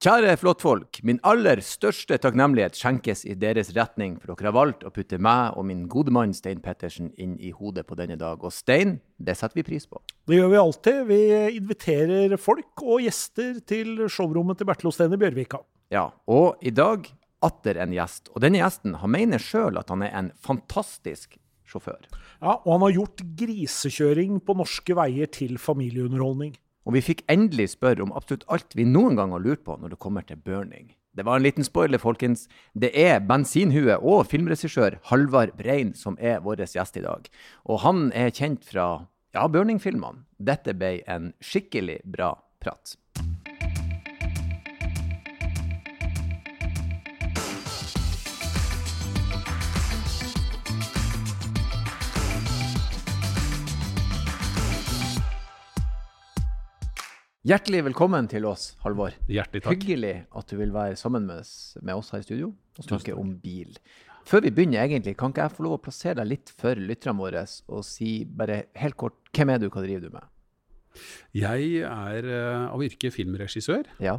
Kjære flottfolk. Min aller største takknemlighet skjenkes i deres retning, for dere har valgt å putte meg og min gode mann Stein Pettersen inn i hodet på denne dag. Og Stein, det setter vi pris på. Det gjør vi alltid. Vi inviterer folk og gjester til showrommet til Bertil Osten i Bjørvika. Ja, og i dag atter en gjest. Og denne gjesten han mener sjøl at han er en fantastisk sjåfør. Ja, og han har gjort grisekjøring på norske veier til familieunderholdning. Og vi fikk endelig spørre om absolutt alt vi noen gang har lurt på når det kommer til burning. Det var en liten spoiler, folkens. Det er bensinhue og filmregissør Halvard Brein som er vår gjest i dag. Og han er kjent fra ja, burning-filmene. Dette ble en skikkelig bra prat. Hjertelig velkommen til oss, Halvor. Hjertelig takk. Hyggelig at du vil være sammen med oss, med oss her i studio og snakke om bil. Før vi begynner, egentlig, kan ikke jeg få lov å plassere deg litt for lytterne våre og si bare helt kort hvem er du, hva driver du med? Jeg er uh, av yrke filmregissør. Ja.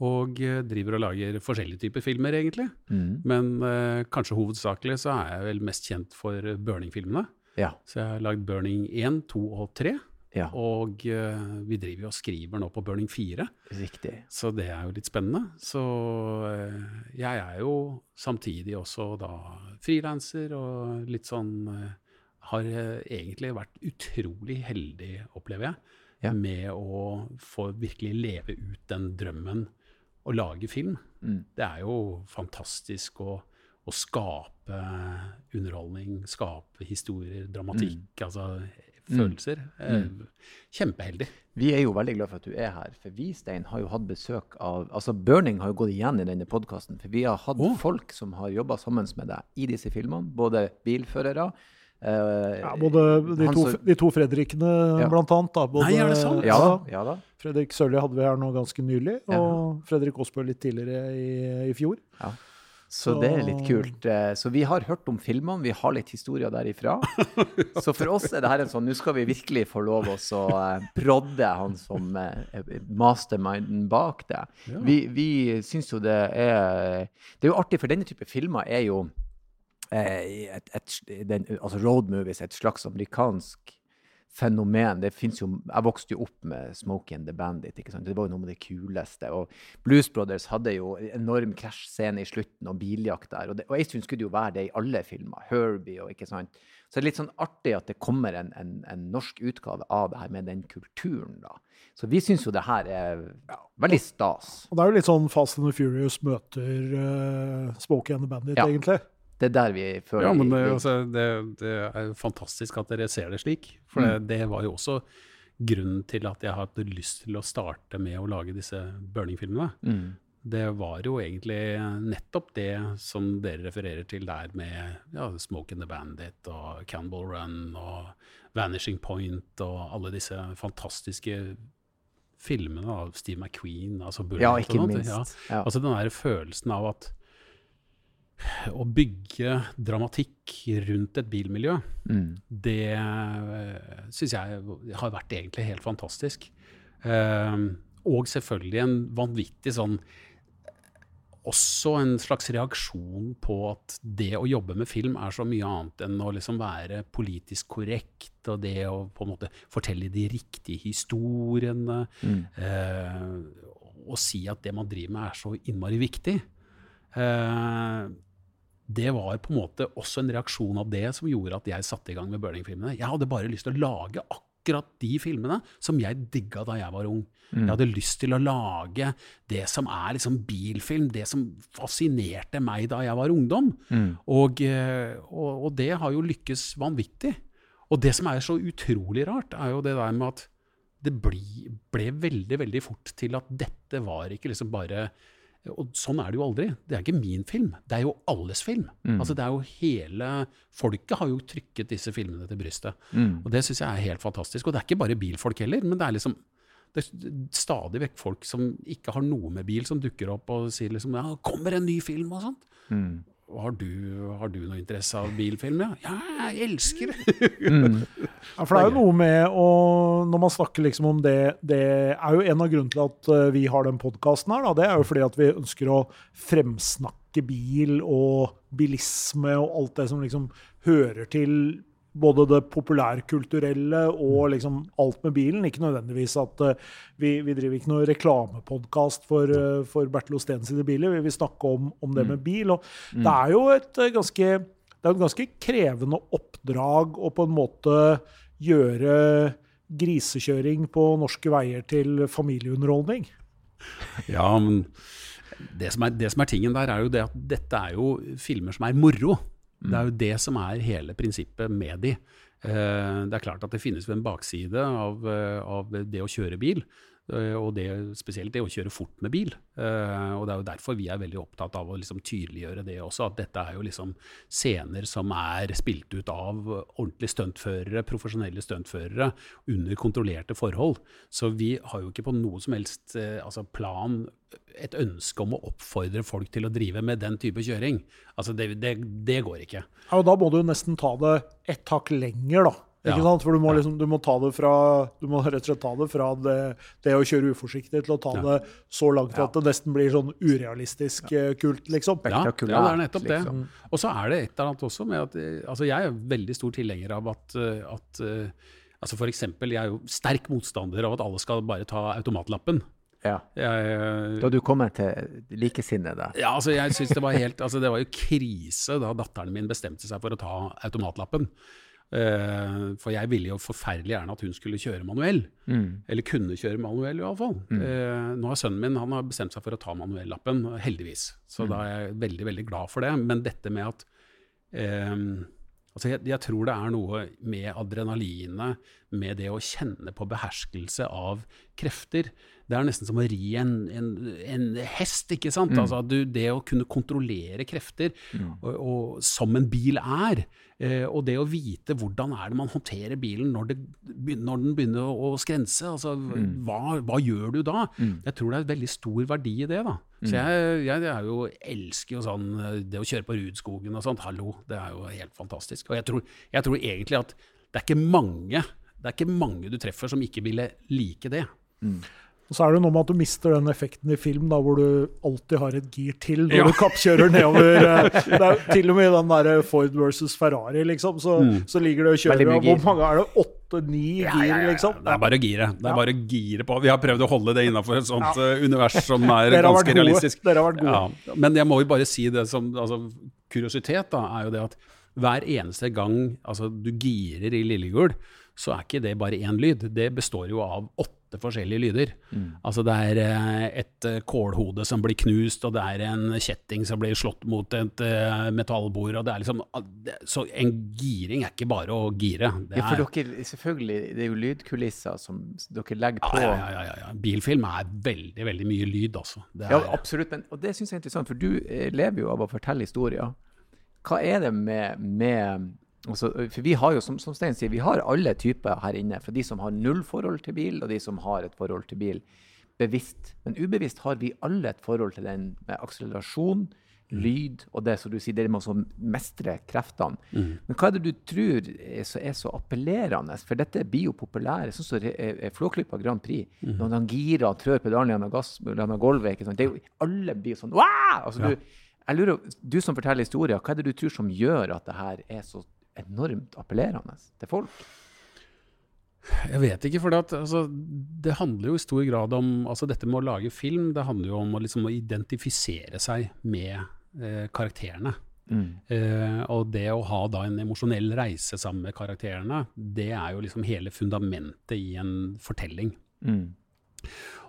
Og uh, driver og lager forskjellige typer filmer, egentlig. Mm. Men uh, kanskje hovedsakelig så er jeg vel mest kjent for Burning-filmene. Ja. Så jeg har lagd Burning 1, 2 og 3. ja. Og vi driver jo og skriver nå på Burning 4, Riktig. så det er jo litt spennende. Så jeg er jo samtidig også da frilanser og litt sånn Har egentlig vært utrolig heldig, opplever jeg, Ja. med å få virkelig leve ut den drømmen å lage film. Mm. Det er jo fantastisk å, å skape underholdning, skape historier, dramatikk, altså følelser. Mm. Kjempeheldig. Vi er jo veldig glad for at du er her, for vi, Stein, har jo hatt besøk av Altså, Burning har jo gått igjen i denne podkasten, for vi har hatt oh. folk som har jobba sammen med deg i disse filmene. Både bilførere eh, Ja, både de to, så, de to Fredrikene, Ja. blant annet. Da. Både, Nei, er det sant? Ja da. Ja da. Fredrik Sørli hadde vi her nå ganske nylig, Ja. og Fredrik Aasbø litt tidligere i, i fjor. Så Så- det er litt kult. Eh, Så vi har hørt om filmene, vi har litt historier derifra. Så for oss er det her en sånn Nå skal vi virkelig få lov oss å eh, prodde han som eh, masterminden bak det. Vi, vi syns jo det er Det er jo artig, for denne type filmer er jo et, et, den, altså road movies, et slags amerikansk fenomen. Det finnes jo, jeg vokste jo opp med Smokey and the Bandit. ikke sant? Det var jo noe med det kuleste. og Blues Brothers hadde jo enorm krasjscene i slutten og biljakt der. Og, det, og en stund skulle det jo være det i alle filmer. Herbie og ikke sant. Så det er litt sånn artig at det kommer en, en, en norsk utgave av det her med den kulturen. da. Så vi syns jo det her er veldig stas. Og det er jo litt sånn Fast and the Furious møter uh, Smokey and the Bandit, Ja. egentlig. Det er der vi føler Ja, men det, altså, det, det er fantastisk at dere ser det slik. For det, det var jo også grunnen til at jeg hadde lyst til å starte med å lage disse Burning-filmene. Mm. Det var jo egentlig nettopp det som dere refererer til der med ja, Smoke and the Bandit og Cannibal Run og Vanishing Point og alle disse fantastiske filmene av Steve McQueen. Altså Bullet Ja, ikke minst. Ja. Ja. Altså den der følelsen av at å bygge dramatikk rundt et bilmiljø, Mm. det uh, syns jeg har vært egentlig helt fantastisk. Eh, og selvfølgelig en vanvittig sånn også en slags reaksjon på at det å jobbe med film er så mye annet enn å liksom være politisk korrekt, og det å på en måte fortelle de riktige historiene, Mm. eh, og si at det man driver med er så innmari viktig. Eh, det var på en måte også en reaksjon av det som gjorde at jeg satte i gang med Burning-filmene. Jeg hadde bare lyst til å lage akkurat de filmene som jeg digga da jeg var ung. Jeg hadde lyst til å lage det som er liksom bilfilm, det som fascinerte meg da jeg var ungdom. Mm. Og, eh, og, og det har jo lykkes vanvittig. Og det som er så utrolig rart, er jo det der med at det ble, ble veldig, veldig fort til at dette var ikke liksom bare Og sånn er det jo aldri. Det er ikke min film, det er jo alles film. Altså det er jo hele Folket har jo trykket disse filmene til brystet. Mm. Og det syns jeg er helt fantastisk. Og det er ikke bare bilfolk heller, men det er liksom det er stadig vekk folk som ikke har noe med bil, som dukker opp og sier liksom ja, 'kommer en ny film?' og sånt. Mm. Har du, har du noe interesse av bilfilm? Ja, ja jeg elsker det! Ja, for det er jo noe med å Når man snakker liksom om det Det er jo en av grunnene til at eh, vi har den podkasten her. Da, det er jo fordi at vi ønsker å fremsnakke bil og bilisme og alt det som liksom hører til både det populærkulturelle og liksom alt med bilen. Ikke nødvendigvis at uh, vi, vi, driver ikke noe reklamepodkast for, uh, for Bertil Osten sine biler. Vi vil snakke om, om det med bil. Og mm. det er jo et uh, ganske, det er et ganske krevende oppdrag å på en måte gjøre grisekjøring på norske veier til familieunderholdning. Ja, men det som, er, det som er tingen der, er jo det at dette er jo filmer som er moro. Det er jo det som er hele prinsippet med de. Eh, det er klart at det finnes en bakside av, eh, av det å kjøre bil. Eh, og det, spesielt det å kjøre fort med bil. Uh, og Det er jo derfor vi er veldig opptatt av å liksom tydeliggjøre det også. At dette er jo liksom scener som er spilt ut av ordentlige stuntførere, profesjonelle stuntførere, under kontrollerte forhold. Så vi har jo ikke på noe som helst uh, altså plan et ønske om å oppfordre folk til å drive med den type kjøring. Altså det, det, det går ikke. Ja, og Da må du nesten ta det ett hakk lenger, da. Ikke ja. sant? For du må, liksom, du må, ta det fra du må rett og slett ta det fra det, det å kjøre uforsiktig til å ta ja. det så langt at det nesten blir sånn urealistisk ja. Eh, kult, liksom. Ja, det er nettopp det. Liksom. Og så er det et eller annet også med at eh, altså Jeg er veldig stor tilhenger av at, eh, at altså for eksempel, Jeg er jo sterk motstander av at alle skal bare ta automatlappen. Ja. Jeg, da du kommer til likesinnede? Ja, altså jeg synes det var helt, altså det var jo krise da datteren min bestemte seg for å ta automatlappen. Uh, for jeg ville jo forferdelig gjerne at hun skulle kjøre manuell. Mm. Eller kunne kjøre manuell, i alle fall. Mm. Uh, nå har sønnen min han har bestemt seg for å ta manuellappen, heldigvis. Så mm. da er jeg veldig veldig glad for det. Men dette med at um, altså jeg, jeg, tror det er noe med adrenalinet, med det å kjenne på beherskelse av krefter. Det er nesten som å ri en, en, en hest, ikke sant? Mm. Altså, du, det å kunne kontrollere krefter, mm. og, og, som en bil er. Eh, og det å vite hvordan er det man håndterer bilen når, det, når den begynner å, skrense. Altså, mm. hva, hva, gjør du da? Mm. Jeg tror det er veldig stor verdi i det. da. Så mm. jeg, jeg, jeg jo, elsker jo sånn det å kjøre på Rudskogen og sånt. Hallo, det er jo helt fantastisk. Og jeg tror, jeg tror egentlig at det er ikke mange det er ikke mange du treffer som ikke ville like det. Mm. Og så er det noe med at du mister den effekten i film da, hvor du alltid har et gir til når ja. du kappkjører nedover. Eh, det er til og med i den der Ford versus Ferrari, liksom, så, mm. så ligger det og kjører. Og hvor mange er det? Åtte-ni ja, gir, liksom? Det er bare å gire. Det er bare å gire på. Vi har prøvd å holde det innafor et sånt uh, univers som er ganske realistisk. Dere har vært gode. Men jeg må jo bare si det som altså, kuriositet, da, er jo det at hver eneste gang altså, du girer i Lillegul, så er ikke det bare én lyd. Det består jo av åtte åtte forskjellige lyder. Mm. Altså det er eh, et eh, kålhode som blir knust, og det er en kjetting som blir slått mot et uh, metallbord. og det er liksom, Så en giring er ikke bare å gire. Det ja, for dere, selvfølgelig, det er jo lydkulisser som dere legger på. Ja, ja, ja, ja. Bilfilm er veldig, veldig mye lyd, altså. Er, ja, absolutt. Men, og det syns jeg er interessant, for du lever jo av å fortelle historier. Hva er det med, med Altså, for vi har jo, som, som, Stein sier, vi har alle typer her inne. Fra de som har null forhold til bil, og de som har et forhold til bil bevisst. Men ubevisst har vi alle et forhold til den med akselerasjon, mm. lyd og det som du sier, det med å mestre kreftene. Mm. Men hva er det du tror er så, er så appellerende? For dette blir jo populært. Sånn som Flåklypa Grand Prix. Mm. Når han girer og trør pedalen gjennom, gass, gjennom gulvet. Ikke sant? Det er jo, alle blir sånn Wow! Altså, ja. du, jeg lurer, du som forteller historier, hva er det du tror som gjør at det her er så enormt appellerende til folk? Jeg vet ikke, for det, at, altså, det handler jo i stor grad om altså Dette med å lage film, det handler jo om å, liksom, å identifisere seg med eh, karakterene. Mm. Eh, og det å ha da en emosjonell reise sammen med karakterene, det er jo liksom hele fundamentet i en fortelling. Mm.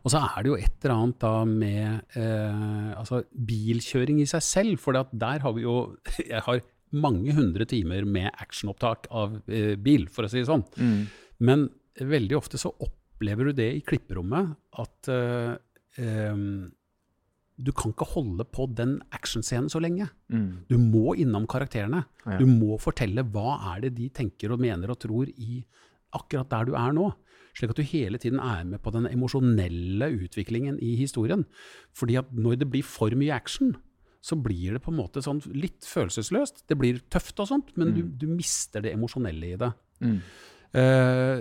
Og så er det jo et eller annet da med eh, altså bilkjøring i seg selv. For der har vi jo Jeg har mange hundre timer med actionopptak av eh, bil, for å si det sånn. Mm. Men veldig ofte så opplever du det i klipperommet at eh, eh, du kan ikke holde på den actionscenen så lenge. Mm. Du må innom karakterene. Ja. Du må fortelle hva er det de tenker og mener og tror i akkurat der du er nå. Slik at du hele tiden er med på den emosjonelle utviklingen i historien. Fordi at når det blir for mye action, så blir det på en måte sånn litt følelsesløst. Det blir tøft og sånt, men mm. du, du, mister det emosjonelle i det. Mm. Uh,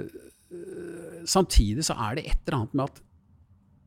samtidig så er det et eller annet med at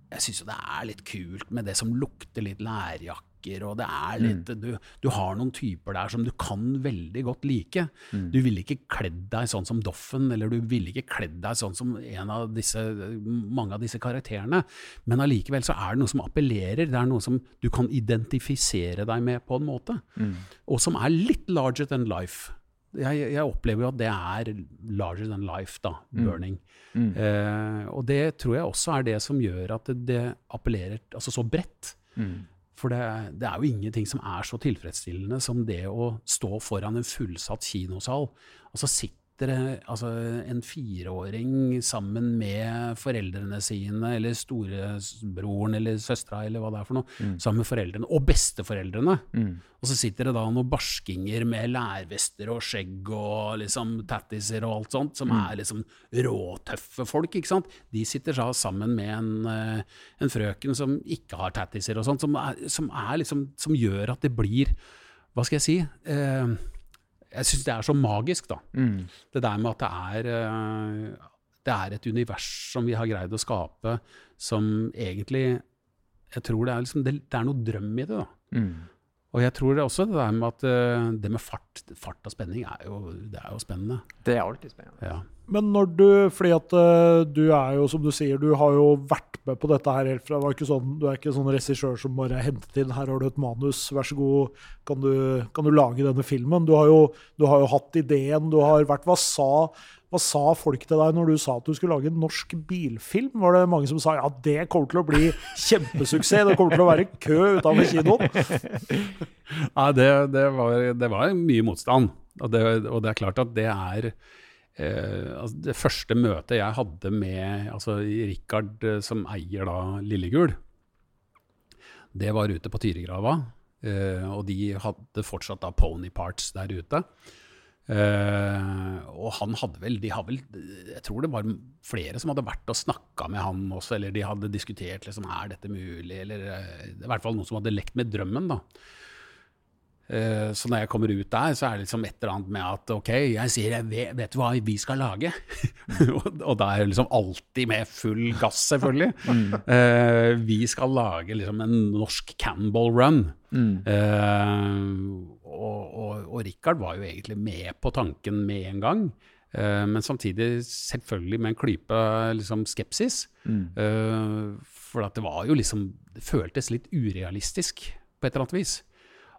jeg syns jo det er litt kult med det som lukter litt lærjakke drikker, og det er litt mm. du, du, har noen typer der som du kan veldig godt like. Mm. Du ville ikke kledd deg sånn som Doffen, eller du ville ikke kledd deg sånn som en av disse, mange av disse karakterene. Men allikevel så er det noe som appellerer. Det er noe som du kan identifisere deg med på en måte. Mm. Og som er litt larger than life. Jeg, jeg, opplever jo at det er larger than life, da, mm. burning. Mm. Eh, og det tror jeg også er det som gjør at det, det appellerer altså så bredt. Mm. For det, det, er jo ingenting som er så tilfredsstillende som det å stå foran en fullsatt kinosal. Og så sitter altså, en fireåring sammen med foreldrene sine, eller storebroren eller søstera, eller hva det er for noe, mm. sammen med foreldrene, og besteforeldrene. Mm. Og så sitter det da noen barskinger med lærvester og skjegg og liksom tattiser og alt sånt, som mm. er liksom råtøffe folk, ikke sant. De sitter da sammen med en, eh, en frøken som ikke har tattiser og sånt, som, er, som, er liksom, som gjør at det blir Hva skal jeg si? Eh, jeg syns det er så magisk, da. Mm. Det der med at det er, uh, det er et univers som vi har greid å skape, som egentlig Jeg tror det er, liksom, det, det er noe drøm i det, da. Mm. Og jeg tror det også det der med at uh, det med fart, fart og spenning er jo, det er jo spennende. Det er alltid spennende. Ja. Men når du Fordi at uh, du er jo, som du sier, du har jo vært med på dette her helt fra det ikke sånn, Du er ikke sånn regissør som bare hentet inn 'Her har du et manus, vær så god, kan du, kan du lage denne filmen?' Du har, jo, du har, jo, hatt ideen, du har vært Hva sa, hva sa folk til deg når du sa at du skulle lage en norsk bilfilm? Var det mange som sa ja, det kommer til å bli kjempesuksess, det kommer til å være kø utenfor kinoen? Ja, det, det, var, det var mye motstand. Og det, og det er klart at det er Eh, altså det første møtet jeg hadde med altså Richard, eh, som eier da Lillegul, det var ute på Tyrigrava. Eh, og de hadde fortsatt da pony parts der ute. Eh, og han hadde vel, de hadde vel Jeg tror det var flere som hadde vært og snakka med han også, eller de hadde diskutert liksom, er dette mulig, eller eh, i hvert fall noen som hadde lekt med drømmen. da. Eh, så når jeg kommer ut der, så er det liksom et eller annet med at ok, jeg sier jeg vet, vet du hva vi skal lage? og, da er jeg liksom alltid med full gass, selvfølgelig. Mm. Uh, vi skal lage liksom en norsk Cannonball Run. Mm. Uh, og, og, og Richard var jo egentlig med på tanken med en gang. Uh, men samtidig selvfølgelig med en klype liksom, skepsis. Mm. for det var jo liksom Det føltes litt urealistisk på et eller annet vis.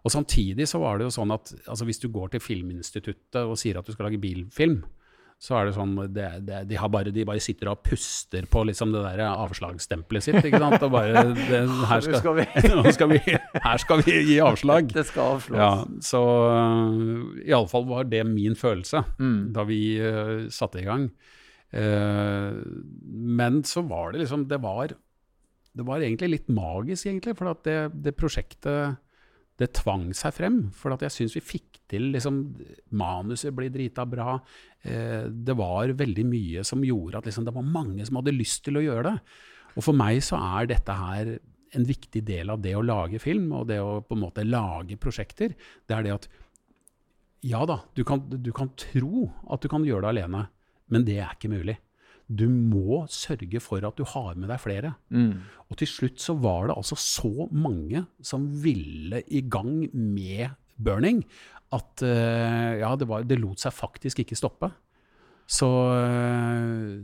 Og Samtidig så var det jo sånn at altså hvis du går til Filminstituttet og sier at du skal lage bilfilm, så er det sånn det, det, de, bare, de, bare, sitter og puster på liksom det der avslagsstempelet sitt. ikke sant? Og bare det, her, skal, skal vi. skal vi, her skal vi gi avslag. Det skal avslås. Ja, så uh, iallfall var det min følelse mm. da vi uh, satte i gang. Uh, men så var det liksom Det var, det var egentlig litt magisk, egentlig. For at det, det prosjektet det tvang seg frem. For jeg syns vi fikk til liksom, Manuset ble drita bra. Eh, det var veldig mye som gjorde at liksom, det var mange som hadde lyst til å gjøre det. Og for meg så er dette her en viktig del av det å lage film, og det å på en måte lage prosjekter. Det er det at ja da, du kan, du kan tro at du kan gjøre det alene, men det er ikke mulig. Du må sørge for at du har med deg flere. Mm. Og til slutt så var det altså så mange som ville i gang med burning, at uh, ja, det, var, det, lot seg faktisk ikke stoppe. Så uh,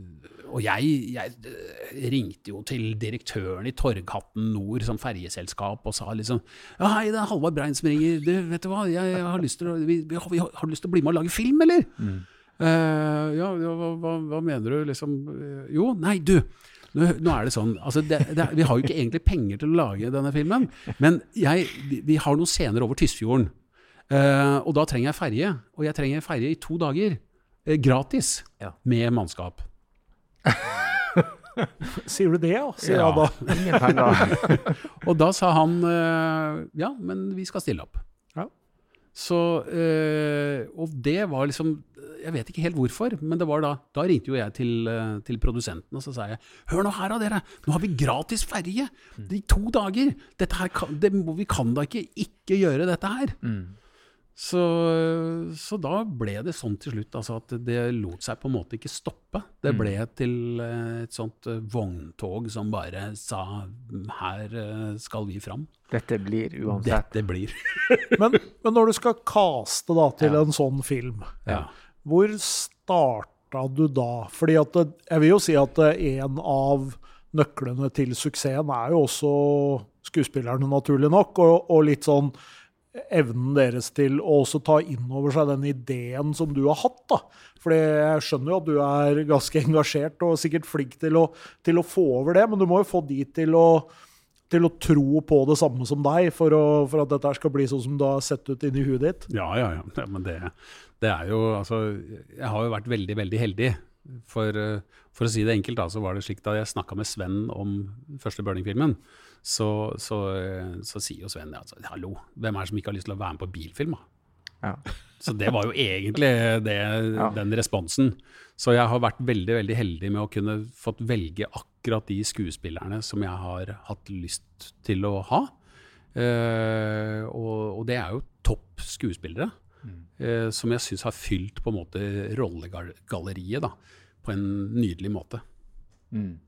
Og jeg, jeg, eh, ringte jo til direktøren i Torghatten Nord som ferjeselskap og sa liksom Ja, hei, det er Halvard Brein som ringer. Du, vet du hva, jeg har lyst til å, vi, vi har, har, lyst til å bli med og lage film, eller? Mm. Uh, ja, hva, hva, hva, mener du, liksom? Jo, nei, du. Nå, nå er det sånn altså det, det, Vi har jo ikke egentlig penger til å lage denne filmen, men jeg, vi, vi, har noen scener over Tysfjorden. Uh, og da trenger jeg ferje. Og jeg trenger ferje i to dager. Uh, gratis. Ja. Med mannskap. Sier du det, ja? Sier ja. da. Ingen penger. og da sa han ja, men vi skal stille opp. Så, øh, og det var liksom Jeg vet ikke helt hvorfor, men det var da Da ringte jo jeg til, øh, til produsenten og så sa jeg Hør nå her da, dere! Nå har vi gratis ferje i to dager! Dette her kan, det, vi kan da ikke ikke gjøre dette her! Mm. Så, så, da ble det sånn til slutt, altså at det lot seg på en måte ikke stoppe. Det ble til et sånt vogntog som bare sa her skal vi fram. Dette blir uansett. Dette blir. men, men, når du skal caste da, til ja. en sånn film, ja. hvor starta du da? Fordi at jeg vil jo si at en av nøklene til suksessen er jo også skuespillerne, naturlig nok, og, og litt sånn evnen deres til å også ta inn over seg den ideen som du har hatt. da. Fordi jeg skjønner jo at du er ganske engasjert og sikkert flink til å, til å få over det, men du må jo få de til å, til å tro på det samme som deg, for, å, for, at dette skal bli sånn som det har sett ut inni huet ditt. Ja, ja, ja. ja men det, det, er jo Altså, jeg har jo vært veldig, veldig heldig. For, for å si det enkelt, da, så var det slik da jeg snakka med Sven om første Burning-filmen så, så, så, sier jo Sven altså, hallo, hvem er det som ikke har lyst til å være med på bilfilm? Ja. Så det var jo egentlig det, ja. den responsen. Så jeg har vært veldig veldig heldig med å kunne fått velge akkurat de skuespillerne som jeg har hatt lyst til å ha. Uh, og, og, det er jo topp skuespillere mm. uh, som jeg syns har fylt på en måte rollegalleriet da, på en nydelig måte. Mm.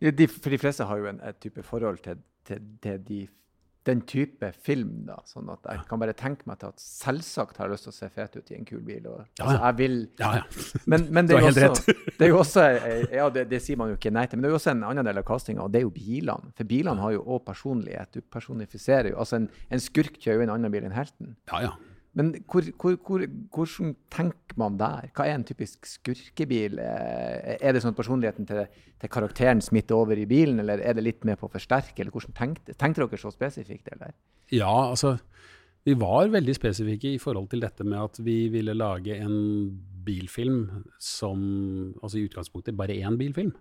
De, for de fleste har jo en, et type forhold til til, til de, den type film. da, sånn at Jeg kan bare tenke meg til at selvsagt har jeg lyst til å se fet ut i en kul bil. Og, altså, jeg vil, ja, ja. Men, men det, er også, det, er jo også Ja, det, det, sier man jo ikke nei til, men det er jo også en annen del av castinga, og det er jo bilene. For bilene har jo òg personlighet. Du personifiserer jo Altså, en, en skurk kjører jo en annen bil enn helten. Ja, ja. Men hvor, hvor, hvor, hvordan tenker man der? Hva er en typisk skurkebil? Eh, er det sånn at personligheten til, til, karakteren smitter over i bilen, eller er det litt med på å forsterke? Eller hvordan tenkte, tenkte dere så spesifikt? Eller? Ja, altså vi var veldig spesifikke i forhold til dette med at vi ville lage en bilfilm som Altså i utgangspunktet bare én bilfilm,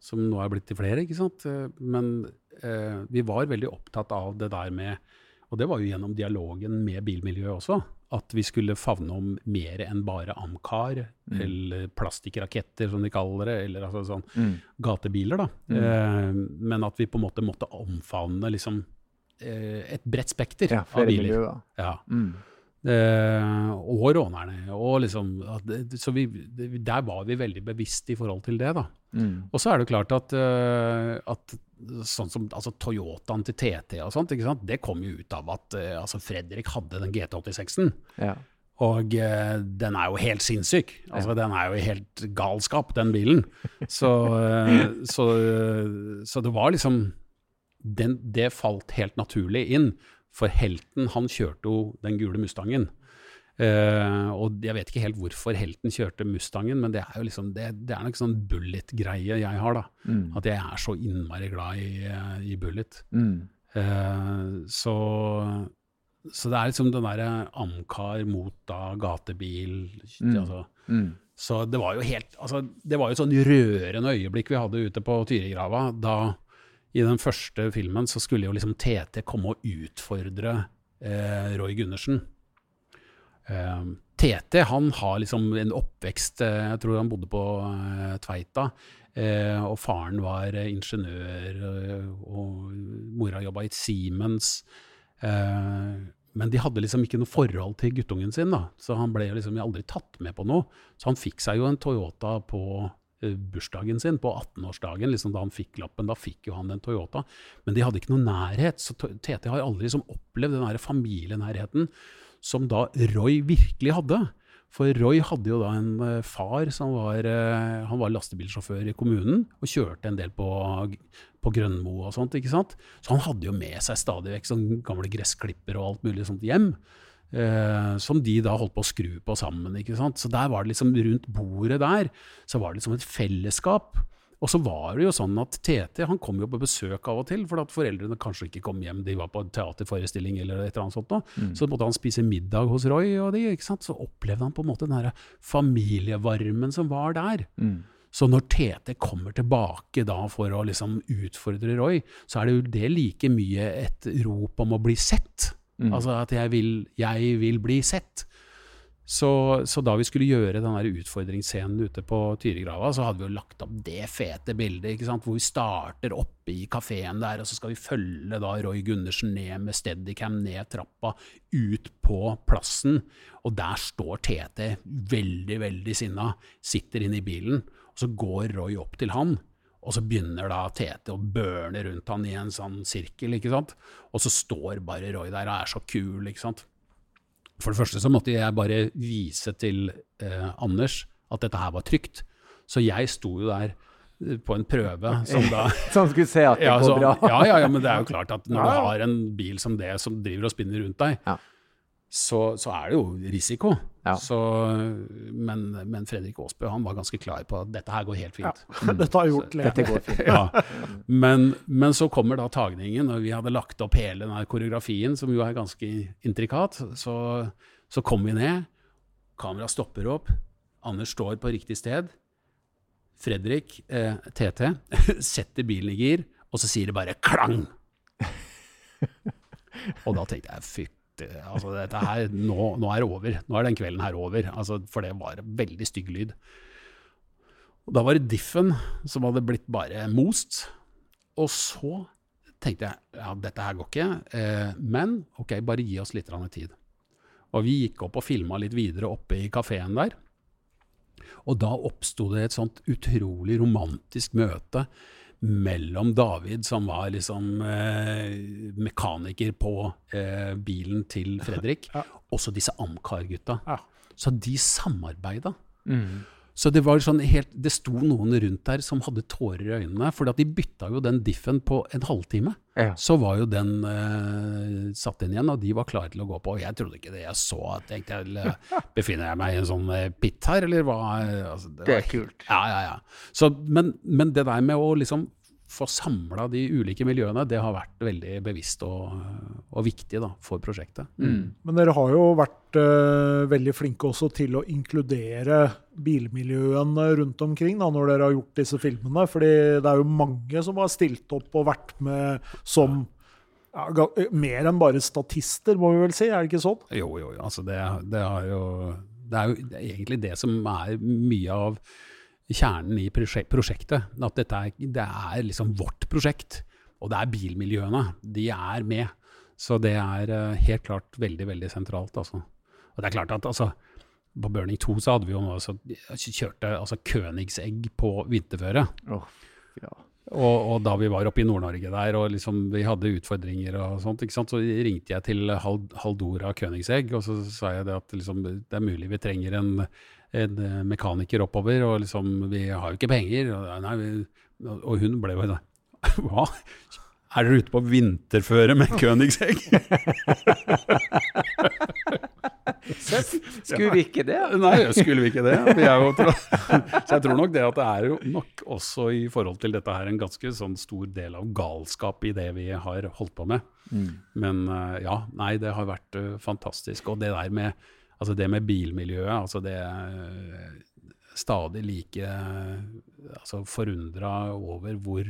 som nå er blitt til flere, ikke sant. Men eh, vi var veldig opptatt av det der med og det var jo gjennom dialogen med bilmiljøet også. At vi skulle favne om mer enn bare Amcar, mm. eller plastikkraketter som de kaller det, eller altså sånn mm. gatebiler. da. Mm. Eh, men at vi på en måte måtte omfavne liksom, eh, et bredt spekter ja, av biler. Miljøer. Ja. Eh, og rånerne. Og liksom, så vi, der var vi veldig bevisst i forhold til det. da. Mm. Og så er det klart at, uh, at sånn som altså Toyotaen til TT og sånt, det kom jo ut av at uh, altså Fredrik hadde den GT86-en. Ja. Og uh, den er jo helt sinnssyk. Altså. Den er jo helt galskap, den bilen. Så, så, så det var liksom den, Det falt helt naturlig inn. For helten, han kjørte jo den gule Mustangen. Uh, og jeg vet ikke helt hvorfor helten kjørte Mustangen, men det er jo liksom, det, det er nok sånn bullet-greie jeg har. da. Mm. At jeg er så innmari glad i, i bullet. Mm. Uh, så, så, det er liksom den derre Amcar mot da gatebil mm. altså. Mm. Så det var jo helt altså, Det var jo sånn rørende øyeblikk vi hadde ute på Tyrigrava. Da i den første filmen så skulle jo liksom TT komme og utfordre eh, Roy Gundersen. Eh, TT han har liksom en oppvekst eh, Jeg tror han bodde på eh, Tveita. Eh, og faren var ingeniør, og mora jobba i Siemens. men de hadde liksom ikke noe forhold til guttungen sin, da. så han ble liksom aldri tatt med på noe. Så han fikk seg jo en Toyota på bursdagen sin, på 18-årsdagen, liksom da han fikk lappen. Da fikk jo han den Toyota. Men de hadde ikke noe nærhet. Så TT har aldri liksom opplevd den familienærheten som da Roy virkelig hadde. For Roy hadde jo da en uh, far som var, uh, han var lastebilsjåfør i kommunen og kjørte en del på, på Grønmo og sånt. ikke sant? Så han hadde jo med seg stadig vekk sånn gamle gressklipper og alt mulig sånt hjem. Uh, som de da holdt på å skru på sammen. ikke sant? Så der var det liksom rundt bordet der, så var det liksom et fellesskap. Og så var det jo sånn at TT han kom jo på besøk av og til, for at foreldrene kanskje ikke kom hjem, de var på en teaterforestilling eller et eller annet sånt. Mm. Så måtte han spise middag hos Roy, og de, ikke sant? så opplevde han på en måte den derre familievarmen som var der. Mm. Så når TT kommer tilbake da for å liksom utfordre Roy, så er det jo det like mye et rop om å bli sett. Mm. Altså at jeg vil, jeg vil bli sett. Så, så, da vi skulle gjøre den utfordringsscenen ute på Tyrigrava, så hadde vi jo lagt opp det fete bildet, hvor vi starter oppe i kafeen der, og så skal vi følge da Roy Gundersen ned med Steadicam ned trappa, ut på plassen. Og der står Tete veldig, veldig sinna, sitter inne i bilen, og så går Roy opp til han. Og så begynner da Tete å burne rundt han i en sånn sirkel, ikke sant. Og så står bare Roy der og er så kul, ikke sant. For det første så måtte jeg bare vise til eh, Anders at dette her var trygt. Så jeg sto jo der eh, på en prøve som da Så han skulle se at det ja, går bra? ja, ja, ja, men det er jo klart at når du har en bil som det som driver og spinner rundt deg, ja så, så, er det jo risiko. Ja. Så, men, men, Fredrik Aasbø han var ganske klar på at dette her går helt fint. Ja. Dette har gjort lenge. ja. men, men, så kommer da tagningen, og vi hadde lagt opp hele denne koreografien, som jo er ganske intrikat. Så, så kom vi ned, kameraet stopper opp, Anders står på riktig sted. Fredrik, eh, TT, setter bilen i gir, og så sier det bare klang! og da tenkte jeg fy altså dette her, nå, nå, er det over. Nå er den kvelden her over. Altså, for det var veldig stygg lyd. Og da var det Diffen som hadde blitt bare most. Og så tenkte jeg ja, dette her går ikke, eh, men ok, bare gi oss litt tid. Og vi gikk opp og filma litt videre oppe i kafeen der. Og da oppsto det et sånt utrolig romantisk møte mellom David, som var liksom eh, mekaniker på eh, bilen til Fredrik, ja. også disse Amcar-gutta. Ja. Så de samarbeida. Mm. Så det var sånn helt, det sto noen rundt der som hadde tårer i øynene. For de bytta jo den diffen på en halvtime. Ja. Så var jo den eh, satt inn igjen, og de var klare til å gå på. Og jeg trodde ikke det jeg så. Tenkte jeg, Befinner jeg meg i en sånn eh, pit her, eller hva? Altså, det, det, er kult. Ja, ja, ja. Så, men, men det der med å liksom få samla de ulike miljøene, det har vært veldig bevisst og, og viktig da, for prosjektet. Mm. Men dere har jo vært uh, veldig flinke også til å inkludere bilmiljøene rundt omkring da, når dere har gjort disse filmene. fordi det er jo mange som har stilt opp og vært med som ja, mer enn bare statister, må vi vel si? Er det ikke sånn? Jo, jo. Altså det, det, jo, det er jo egentlig det som er mye av kjernen i prosjektet. At dette er, det er liksom vårt prosjekt. Og det er bilmiljøene. De er med. Så det er uh, helt klart veldig, veldig sentralt. Altså. Og det er klart at altså, på Burning 2 så hadde vi jo også, kjørte altså Königsegg på vinterføre. Oh, ja. og, og, da vi var oppe i Nord-Norge der og liksom vi hadde utfordringer og sånt, så ringte jeg til Haldora Königsegg og så sa jeg det at liksom, det er mulig vi trenger en en eh, mekaniker oppover, og liksom Vi har jo ikke penger. Og, nei, vi, og hun ble jo sånn Hva? Er dere ute på vinterføre med Königsegg? skulle vi ikke det? Nei, skulle vi ikke det? Jo, så jeg tror nok det at det er jo nok også i forhold til dette her en ganske sånn stor del av galskap i det vi har holdt på med. Mm. Men eh, ja, nei, det har vært fantastisk. Og det der med Altså det med bilmiljøet, altså det stadig like altså forundra over hvor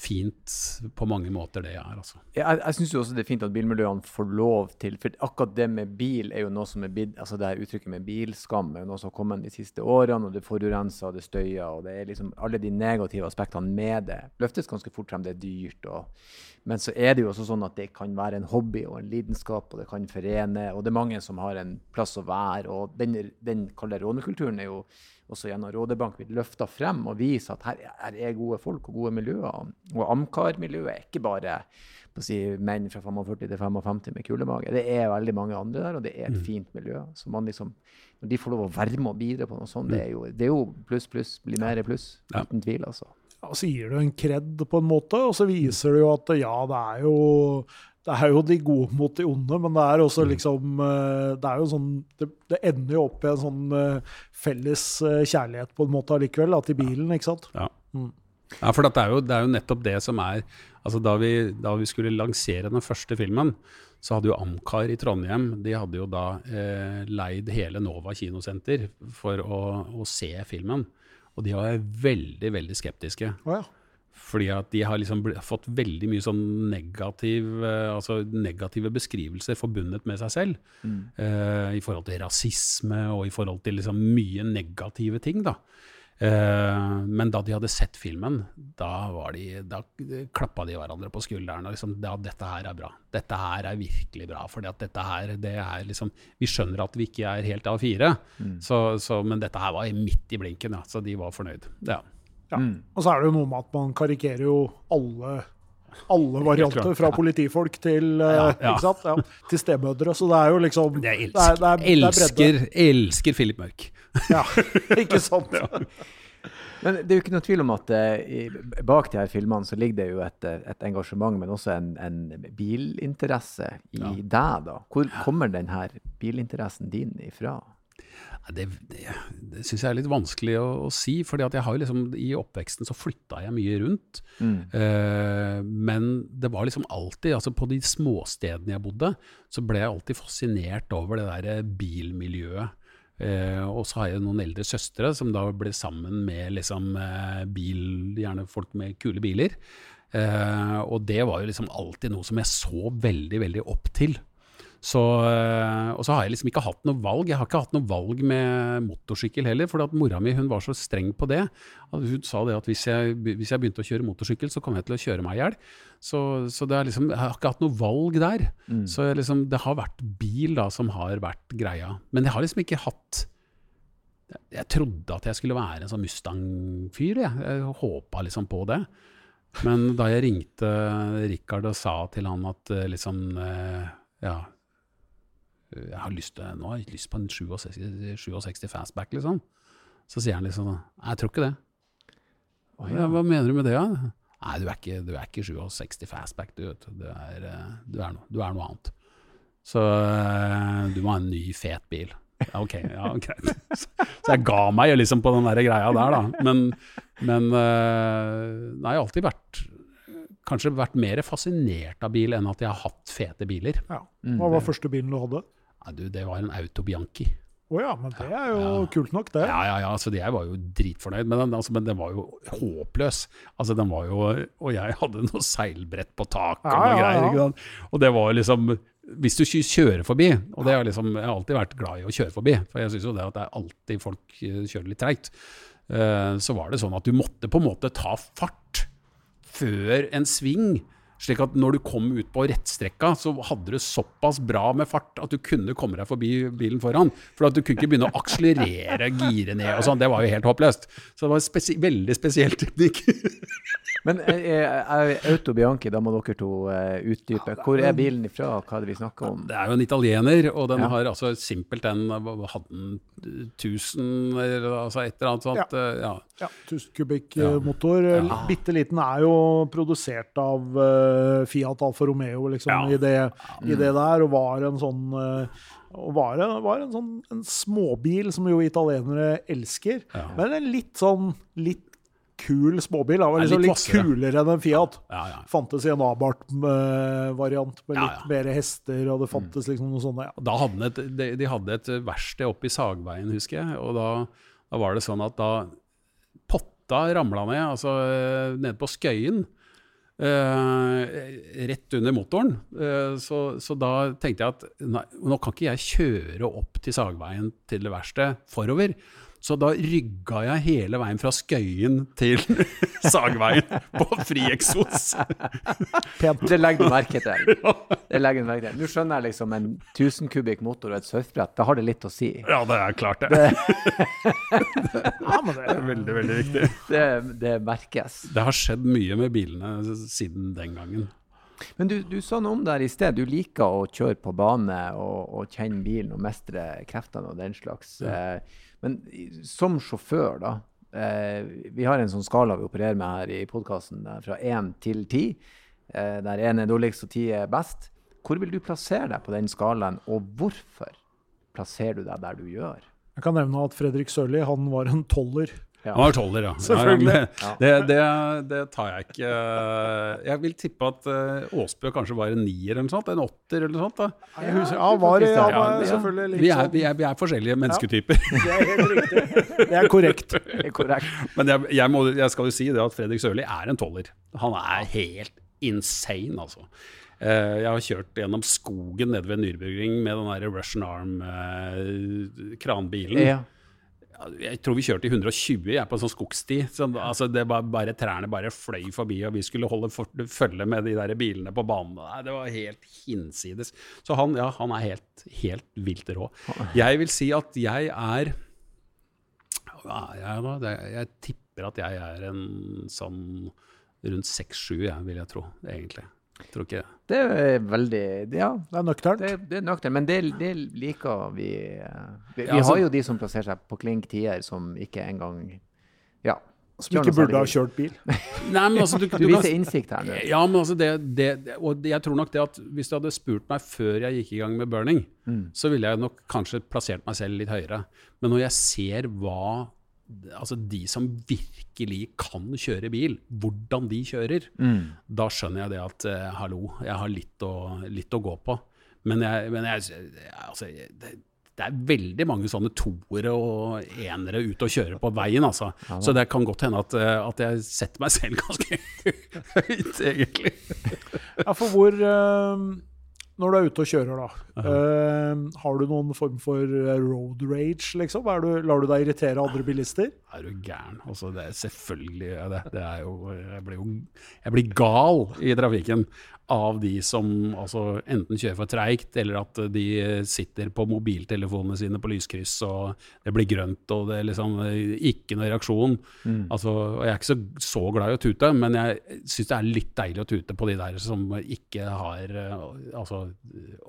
fint på mange måter det er. Altså. Jeg, jeg syns også det er fint at bilmiljøene får lov til For akkurat det med bil er jo noe som er bidd. altså Det her uttrykket med bilskam er jo noe som har kommet de siste årene. og Det forurenser det støyer. og det er liksom Alle de negative aspektene med det løftes ganske fort frem. Det er dyrt. og men så er det jo også sånn at det kan være en hobby og en lidenskap, og det kan forene. Og det er mange som har en plass å være. Og den, den rånekulturen er jo også gjennom Rådebank blitt løfta frem og vist at her, her, er gode folk og gode miljøer. Og Amcar-miljøet er ikke bare si, menn fra 45 til 55 med kulemage. Det er veldig mange andre der, og det er et mm. fint miljø. Så man liksom, når de får lov å være med og bidra på noe sånt, det er jo, det er jo pluss, pluss. Blir mer pluss. Uten tvil, altså ja, så gir du en kred på en måte, og så viser du jo at ja, det er jo det er jo de gode mot de onde, men det er også mm. liksom eh, Det er jo sånn Det, det ender jo opp i en sånn eh, felles eh, kjærlighet på en måte allikevel, da, til bilen, ikke sant? Ja, mm. ja for det er, jo, det er, jo, nettopp det som er altså da vi, da vi, skulle lansere den første filmen, så hadde jo Amcar i Trondheim de hadde jo da eh, leid hele Nova kinosenter for å, å se filmen. Og de var veldig, veldig skeptiske. Oh, ja. Fordi at de har liksom fått veldig mye sånn negativ, uh, altså negative beskrivelser forbundet med seg selv. Mm. Uh, I forhold til rasisme og i forhold til liksom mye negative ting. da. Uh, men da de hadde sett filmen, da, de, da klappa de hverandre på skulderen. og liksom, ja, 'Dette her er bra. Dette her er virkelig bra.' For dette her, det er liksom Vi skjønner at vi ikke er helt A4, mm. så, så, men dette her var midt i blinken, ja, så de var fornøyd. Ja. ja. Mm. Og så er det jo noe med at man karikerer jo alle alle varianter, fra politifolk til, ja, ja. Ja, til stemødre. Så det er jo liksom Jeg elsker, det er, det er, elsker, elsker Philip Mørk. Ja, ikke sant? Men det er jo ikke noe tvil om at uh, bak de her filmene så ligger det jo et, et engasjement, men også en, en bilinteresse i ja. deg, da. Hvor kommer den her bilinteressen din ifra? Det, det, det syns jeg er litt vanskelig å, å si. fordi at jeg har jo liksom, I oppveksten så flytta jeg mye rundt. Mm. Uh, men det var liksom alltid altså På de småstedene jeg bodde, så ble jeg alltid fascinert over det der bilmiljøet. Eh, og så har jeg noen eldre søstre som da ble sammen med liksom, eh, bil, gjerne folk med kule biler. Eh, og det var jo liksom alltid noe som jeg så veldig, veldig opp til. Så, eh, og så har jeg liksom ikke hatt noe valg. Jeg har ikke hatt noe valg med motorsykkel heller, for at mora mi hun var så streng på det. Hun sa det at hvis jeg, hvis jeg begynte å kjøre motorsykkel, så kom jeg til å kjøre meg i hjel. Så, så liksom, jeg har ikke hatt noe valg der. Mm. Så liksom, det har vært bil da som har vært greia. Men jeg har liksom ikke hatt Jeg trodde at jeg skulle være en sånn Mustang-fyr. Jeg, jeg håpa liksom på det. Men da jeg ringte Richard og sa til han at eh, liksom eh, Ja, jeg har lyst til, nå har jeg lyst på en 67, 67 fastback, liksom. Så sier han liksom Jeg tror ikke det. Oh, ja. Hva mener du med det, da? Nei, du er ikke, du er ikke 67 fastback, du. vet du. Er, eh, du, er, no, du er noe annet. Så eh, du må ha en ny, fet bil. Ja, ok, ja, greit. Så jeg ga meg liksom på den der greia der, da. Men, men eh, nei, jeg har alltid vært kanskje vært mer fascinert av bil enn at jeg har hatt fete biler. Ja. Hva var første bilen du hadde? Ja, du, det var en Auto Bianchi. Å oh ja, men det er jo ja. kult nok, det. Ja, ja, ja. Så jeg var jo dritfornøyd med den. Altså, men den var jo håpløs. Altså, den var jo Og jeg hadde noe seilbrett på taket og noe greier. Ikke sant? Og det var liksom Hvis du kjører forbi, og det har liksom, jeg har alltid vært glad i å kjøre forbi, for jeg syns jo det at det er alltid folk eh, kjører litt treigt, uh, så var det sånn at du måtte på en måte ta fart før en sving slik at når du kom ut på rettstrekka, så hadde du såpass bra med fart at du kunne komme deg forbi bilen foran. For at du kunne ikke begynne å akselerere, gire ned og sånn. Det var jo helt håpløst. Så det var spesi veldig spesiell teknikk. Men er, er Auto Bianchi, da må dere to uh, utdype. Hvor er bilen ifra? Hva er det vi snakker om? Det er jo en italiener, og den ja. har altså simpelthen Hadde den 1000 eller altså et eller annet sånt? Ja. ja. ja 1000 kubikk-motor. Ja. Bitte liten er jo produsert av uh, Fiat Alfa Romeo liksom, i det, i, det, der, og var en sånn uh, og var, var en sånn en småbil som jo italienere elsker. Ja. Men en litt sånn litt kul småbil. Den var liksom litt, litt kulere enn en Fiat. Ja, ja. Fantes i en Abarth-variant med litt mer hester, og det fantes mm. liksom noe sånt. Ja. De, de, hadde et verksted oppe i Sagveien, husker jeg. Og da, da, var det sånn at da potta ramla ned, altså eh, nede på Skøyen. Uh, rett under motoren. Uh, så, så, da tenkte jeg at nei, nå kan ikke jeg kjøre opp til Sagveien til verkstedet forover. Så da rygga jeg hele veien fra Skøyen til Sagveien på fri eksos. Det legger du merke til. Det legger du merke til. Nå skjønner jeg liksom en 1000 kubikk motor og et surfbrett. Da har det litt å si. Ja, det er klart det. det, ja, det er veldig, veldig viktig. Det, det merkes. Det har skjedd mye med bilene siden den gangen. Men du, du, sa noe om det her i sted. Du liker å kjøre på bane og, og kjenne bilen og mestre kreftene og den slags. Ja. Eh, men som sjåfør, da. Eh, vi har en sånn skala vi opererer med her i podkasten, fra én til ti. Eh, der én er dårligst og ti er best. Hvor vil du plassere deg på den skalaen, og hvorfor plasserer du deg der du gjør? Jeg kan nevne at Fredrik Sørli han var en toller. Han var tolver, ja. Selvfølgelig. Ja, det, det, det, tar jeg ikke Jeg vil tippe at Åsbø kanskje var en nier eller noe sånt. En åtter eller noe sånt. da. Ja, husker, ja, var, ja, var selvfølgelig litt vi er, vi, er, vi er forskjellige mennesketyper. Det er helt riktig. Det er korrekt. Det er korrekt. Men jeg, jeg, må, jeg, skal jo si det at Fredrik Sørli er en tolver. Han er helt insane, altså. Jeg har kjørt gjennom skogen nede ved Nürburgring med den der Russian Arm-kranbilen. Ja jeg tror vi kjørte i 120 jeg, på en sånn skogsti. Så, altså, det var bare Trærne bare fløy forbi, og vi skulle holde for, følge med de der bilene på banen. Nei, det var helt hinsides. Så han, ja, han er helt, helt vilt rå. Jeg vil si at jeg er ja, jeg, da, jeg tipper at jeg er en sånn rundt 6-7, vil jeg tro, egentlig. Tror ikke Det er veldig Ja. Det er nøkternt. Det, det, er nøkternt, men det, det liker vi. Vi, vi, ja, altså, har jo de som plasserer seg på klink tier, som ikke engang Ja. Som ikke burde ha kjørt bil. Nei, men altså, du, du, du viser innsikt her nå. Ja, men altså det, det, Og jeg tror nok det at hvis du hadde spurt meg før jeg gikk i gang med burning, mm. så ville jeg nok kanskje plassert meg selv litt høyere. Men når jeg ser hva altså de som virkelig kan kjøre bil, hvordan de kjører, mm. da skjønner jeg det at eh, hallo, jeg har litt å, litt å gå på. Men, jeg, men jeg, altså, det, det, er veldig mange sånne toere og enere ute og kjører på veien, altså. Ja, Så det kan godt hende at, eh, at, jeg setter meg selv ganske høyt, egentlig. ja, for hvor uh når du er ute og kjører, da. Uh -huh. uh, har du noen form for eh, road rage, liksom? Du, lar du deg irritere andre bilister? Er du gæren? Altså, det er selvfølgelig det. det er jo, jeg, blir jo jeg blir gal i trafikken av de som altså, enten kjører for treigt, eller at de sitter på mobiltelefonene sine på lyskryss, og det blir grønt, og det er liksom ikke noe reaksjon. Mm. Altså, og jeg er ikke så, så, glad i å tute, men jeg syns det er litt deilig å tute på de der som ikke har altså,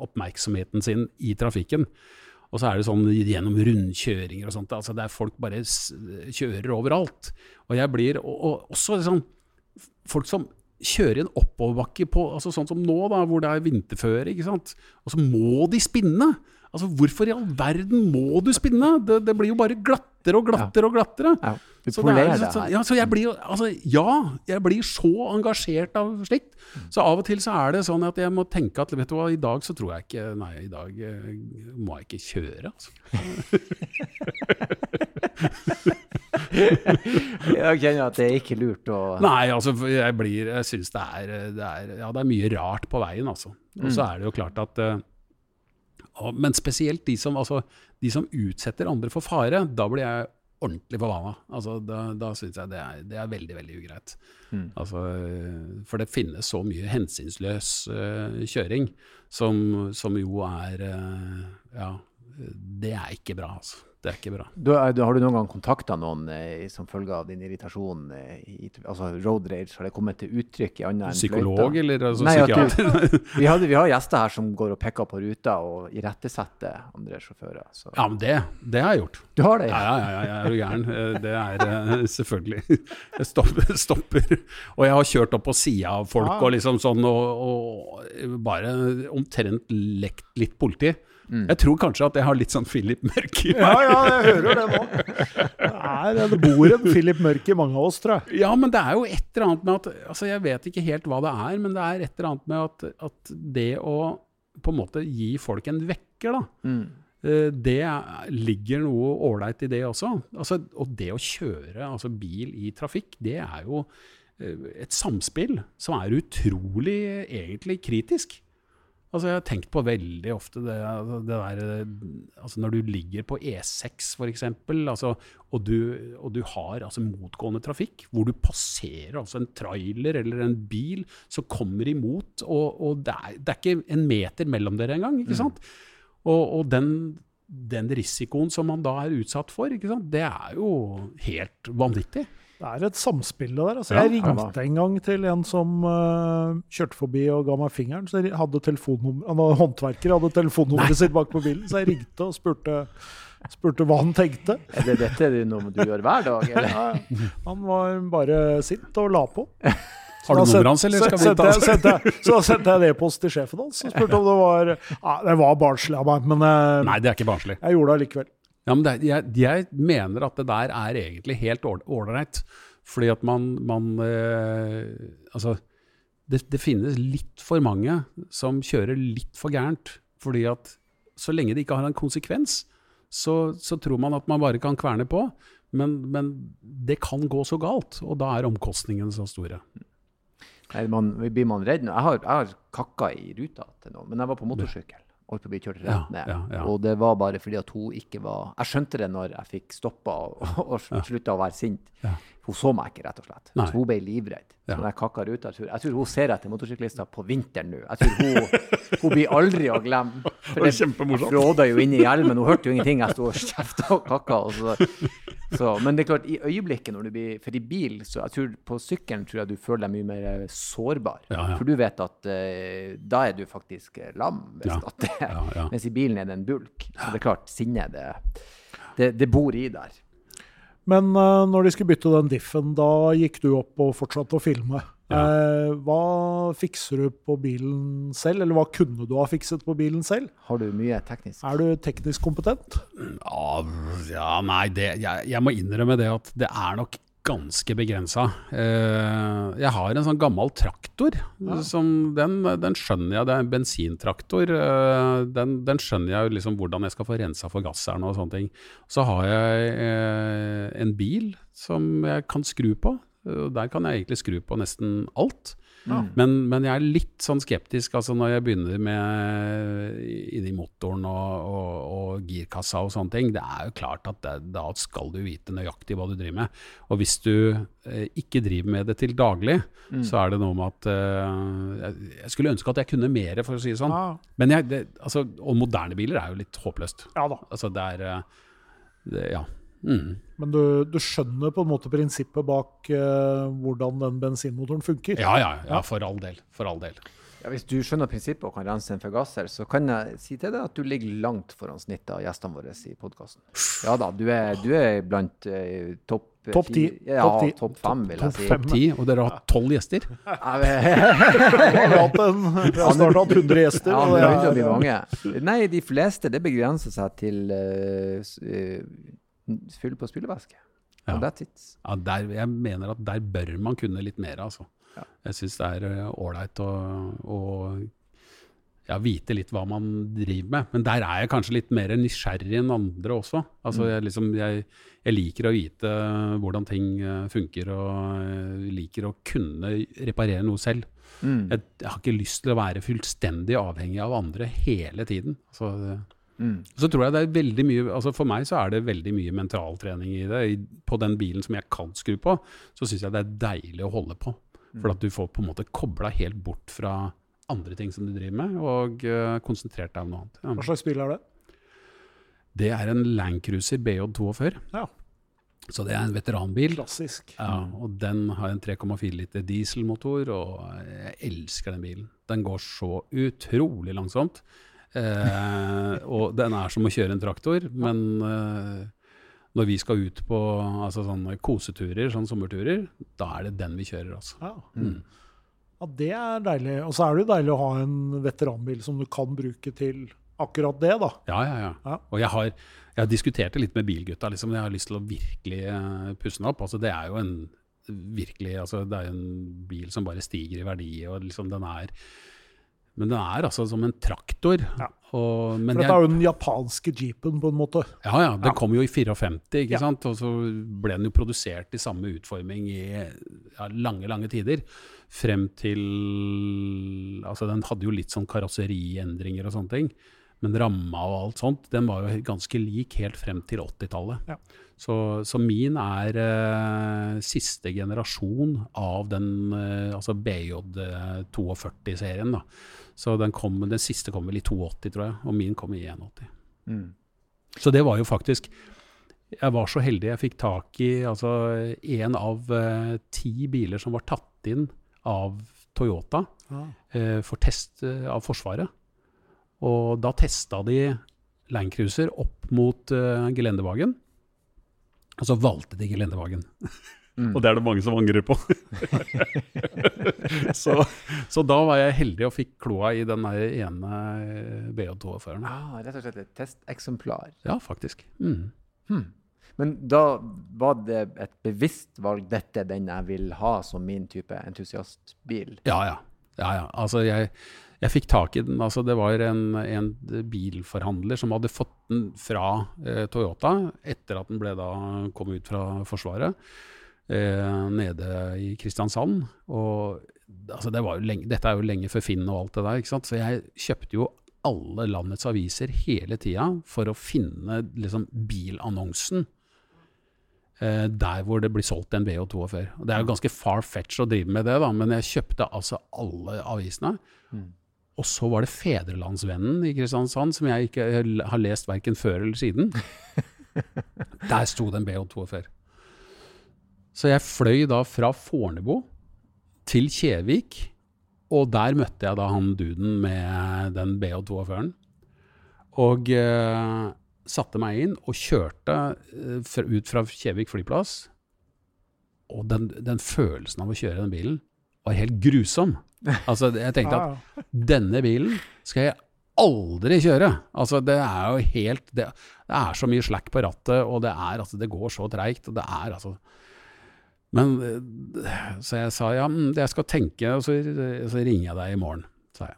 oppmerksomheten sin i trafikken. Og så er det sånn gjennom rundkjøringer og sånt, altså der folk bare kjører overalt. Og jeg blir og, og også sånn folk som kjører i en oppoverbakke på, altså sånn som nå, da, hvor det er vinterføre, ikke sant? og så må de spinne! Altså, Hvorfor i all verden må du spinne? Det, det blir jo bare glattere og glattere og glattere. Ja. Så, det er, så, ja, så jeg blir altså, ja, jeg blir så engasjert av slikt. Så av og til så er det sånn at jeg må tenke at vet du hva, i dag så tror jeg ikke Nei, i dag uh, må jeg ikke kjøre, altså. jeg kjenner at det er ikke lurt å Nei, altså jeg blir Jeg syns det, det, er Ja, det er mye rart på veien, altså. Og så mm. er det jo klart at uh, Men spesielt de som, altså, de som utsetter andre for fare. Da blir jeg ordentlig forbanna. Altså, da da syns jeg det er, det er, veldig, veldig ugreit. Mm. Altså, for det finnes så mye hensynsløs uh, kjøring som, som, jo er uh, Ja, det er ikke bra, altså. Det er ikke bra. Du, har du noen gang kontakta noen eh, som følge av din irritasjon? Eh, i, altså road rage, har det kommet til uttrykk i annet enn Psykolog, fløyta? eller altså, Nei, du, vi, hadde, vi, har gjester her som går og peker på ruta og irettesetter andre sjåfører. Så. Ja, men det, det, har jeg gjort. Du har det? Ja, ja, ja, ja er du gæren. Eh, det er uh, selvfølgelig Jeg stopper, stopper, Og jeg har kjørt opp på sida av folk ja. og liksom sånn, og, og bare omtrent lekt litt politi. Mm. Jeg tror kanskje at jeg har litt sånn Philip Mørk i meg. Ja, ja, jeg hører det nå. Det, det bor en Philip Mørk i mange av oss, tror jeg. Ja, men det er jo et eller annet med at altså Jeg vet ikke helt hva det er, men det er et eller annet med at, at det å på en måte gi folk en vekker, da. Mm. Eh, det ligger noe ålreit i det også. Altså, og det å kjøre altså bil i trafikk, det er jo eh, et samspill som er utrolig egentlig kritisk. Altså, jeg har tenkt på veldig ofte det, altså, det der altså Når du ligger på E6 f.eks., altså, og, du, og du har altså, motgående trafikk, hvor du passerer altså, en trailer eller en bil som kommer imot, og, og det, er, det, er, ikke en meter mellom dere engang. ikke mm. sant? Mm. Og, og den, den, risikoen som man da er utsatt for, det er jo helt vanvittig. Det er et samspill der. Altså, jeg ringte en gang til en som uh, kjørte forbi og ga meg fingeren. så jeg hadde Han var håndverker, hadde telefonnummeret sitt bak på bilen, så jeg ringte og spurte, spurte hva han tenkte. Er det dette noe du gjør hver dag? Ja, han var bare sint og la på. Har du nummeret hans, eller skal vi ta det? Så da sendte jeg en e-post til sjefen hans og spurte om det var ja, Det var barnslig av meg, men Nei, det er ikke barnslig. Jeg gjorde det allikevel. Ja, men det, jeg, jeg mener at det der er egentlig helt ålreit. Fordi at man, man eh, Altså, det, det, finnes litt for mange som kjører litt for gærent. Fordi at så lenge det ikke har en konsekvens, så, så tror man at man bare kan kverne på. Men, men, det kan gå så galt, og da er omkostningene så store. Nei, man, blir man redd? Jeg har, jeg har kakka i ruta til noen, men jeg var på motorsykkel holdt på å bli kjørt rett ned. Ja, ja, ja. Og det var bare fordi at hun ikke var Jeg skjønte det når jeg fikk stoppa og, og, slutta å være sint. Hun så meg ikke, rett og slett. Nei. Så hun ble livredd. Så når jeg kakka ruta, jeg tror, jeg tror hun ser etter motorsyklister på vinteren nå. Jeg tror hun, hun blir aldri å glemme. For det, det jeg fråda jo inn i hjelmen. Hun hørte jo ingenting. Jeg sto og kjefta og kakka. Og så, så, men det er klart, i øyeblikket når du blir For i bil, så jeg tror på sykkelen tror jeg du føler deg mye mer eh, sårbar. Ja, ja. For du vet at uh, da er du faktisk lam. Hvis ja. det, mens i bilen er det en bulk. Så det er klart, sinnet, det, det, det bor i der. Men uh, når de skulle bytte den diffen, da gikk du opp og fortsatte å filme. Ja. Uh, hva fikser du på bilen selv, eller hva kunne du ha fikset på bilen selv? Har du mye teknisk? Er du teknisk kompetent? Ja, ja nei, det, jeg, jeg, må innrømme det at det er nok ganske begrensa. Eh, jeg har en sånn gammel traktor. Ja. Som den, den, skjønner jeg, det er en bensintraktor. Uh, den, den, skjønner jeg liksom hvordan jeg skal få rensa forgasseren og sånne ting. Så har jeg eh, en bil som jeg kan skru på. Der kan jeg egentlig skru på nesten alt. Ja. Men, men, jeg er litt sånn skeptisk altså når jeg begynner med inni motoren og, og, og, girkassa og sånne ting. Det er jo klart at det, da skal du vite nøyaktig hva du driver med. Og hvis du eh, ikke driver med det til daglig, mm. så er det noe med at eh, Jeg skulle ønske at jeg kunne mer, for å si det sånn. Ja. Men jeg, det, altså, og moderne biler er jo litt håpløst. Ja da. Altså, det er eh, det, Ja. Mm. Men du, du, skjønner på en måte prinsippet bak uh, hvordan den bensinmotoren funker? Ja, ja, ja, for all del. For all del. Ja, hvis du skjønner prinsippet og kan rense en forgasser, så kan jeg si til deg at du ligger langt foran snittet av gjestene våre i podkasten. Ja da, du er, du er blant uh, topp Topp ti. Ja, topp fem, vil jeg si. Topp ti, og dere har tolv gjester? vi har snart hatt 100 gjester. Ja, det begynner å bli mange. Nei, de fleste det begrenser seg til uh, fylle på spylevæske. Ja. that's it. Ja, der, jeg mener at der bør man kunne litt mer, altså. Ja. Jeg syns det er eh, ålreit å, å ja, vite litt hva man driver med. Men der er jeg kanskje litt mer nysgjerrig enn andre også. Altså, mm. jeg, liksom, jeg, jeg, liker å vite hvordan ting eh, funker, og liker å kunne reparere noe selv. Mm. Jeg, jeg, har ikke lyst til å være fullstendig avhengig av andre hele tiden. Altså, Mm. Så tror jeg det er veldig mye, altså For meg så er det veldig mye mentaltrening i det. På den bilen som jeg kan skru på, så syns jeg det er deilig å holde på. For mm. at du får på en måte kobla helt bort fra andre ting som du driver med, og uh, konsentrert deg om noe annet. Ja. Hva slags bil er det? Det er en Landcruiser BJ42. Ja. Så det er en veteranbil. Klassisk. Ja, og Den har en 3,4 liter dieselmotor, og jeg elsker den bilen. Den går så utrolig langsomt. Eh, og den er som å kjøre en traktor, men eh, når vi skal ut på altså sånne koseturer, sånne sommerturer, da er det den vi kjører. Altså. Ja. Mm. ja, det er deilig. Og så er det jo deilig å ha en veteranbil som du kan bruke til akkurat det, da. Ja, ja, ja. ja. Og jeg har, jeg har diskutert det litt med bilgutta. Liksom. Jeg har lyst til å virkelig uh, pusse den opp. Altså, det er jo en virkelig altså, Det er en bil som bare stiger i verdi, og liksom den er men den er altså som en traktor. Ja. Og, For dette er jo den japanske jeepen, på en måte. Ja, ja. Den ja. kom jo i 54, ikke ja. sant? og så ble den jo produsert i samme utforming i ja, lange, lange tider. Frem til Altså, den hadde jo litt sånn karosseriendringer og sånne ting. Men ramma og alt sånt, den var jo ganske lik helt frem til 80-tallet. Ja. Så, så, min er eh, siste generasjon av den eh, altså BJ42-serien. da. Så den, kom, den, siste kom vel i 82, tror jeg, og min kom i 81. Mm. Så det var jo faktisk Jeg var så heldig jeg fikk tak i altså en av eh, ti biler som var tatt inn av Toyota ah. eh, for test eh, av Forsvaret. Og da testa de Landcruiser opp mot eh, Gelendevagen. Og så valgte de Gelendevagen. Mm. Og det er det mange som angrer på. så, så, da var jeg heldig og fikk kloa i den ene BH2-føreren. Ah, rett og slett et testeksemplar? Ja, faktisk. Mm. Hmm. Men da var det et bevisst valg, dette den jeg vil ha som min type entusiastbil? Ja, ja. ja, ja. Altså, jeg, jeg fikk tak i den. Altså, det var en, en bilforhandler som hadde fått den fra eh, Toyota etter at den ble da, kom ut fra Forsvaret eh, nede i Kristiansand. Og altså, det lenge, dette er jo lenge før Finn og alt det der. ikke sant? Så jeg kjøpte jo alle landets aviser hele tida for å finne liksom, bilannonsen eh, der hvor det blir solgt en BH42. Og det er jo ganske far-fetch å drive med det, da, men jeg kjøpte altså alle avisene. Mm. Og så var det Fedrelandsvennen i Kristiansand, som jeg ikke har lest verken før eller siden. Der sto det en BH42. Så jeg fløy da fra Fornebu til Kjevik, og der møtte jeg da han duden med den BH42-føreren. Og eh, satte meg inn og kjørte eh, ut fra Kjevik flyplass. Og den, den, følelsen av å kjøre den bilen var helt grusom. Altså, jeg tenkte at denne bilen skal jeg aldri kjøre. Altså, det er jo helt Det, det er så mye slack på rattet, og det, er, altså, det går så treigt. Og det er altså men, eh, så jeg sa ja, mm, jeg skal tenke, og så, så ringer jeg deg i morgen, sa jeg.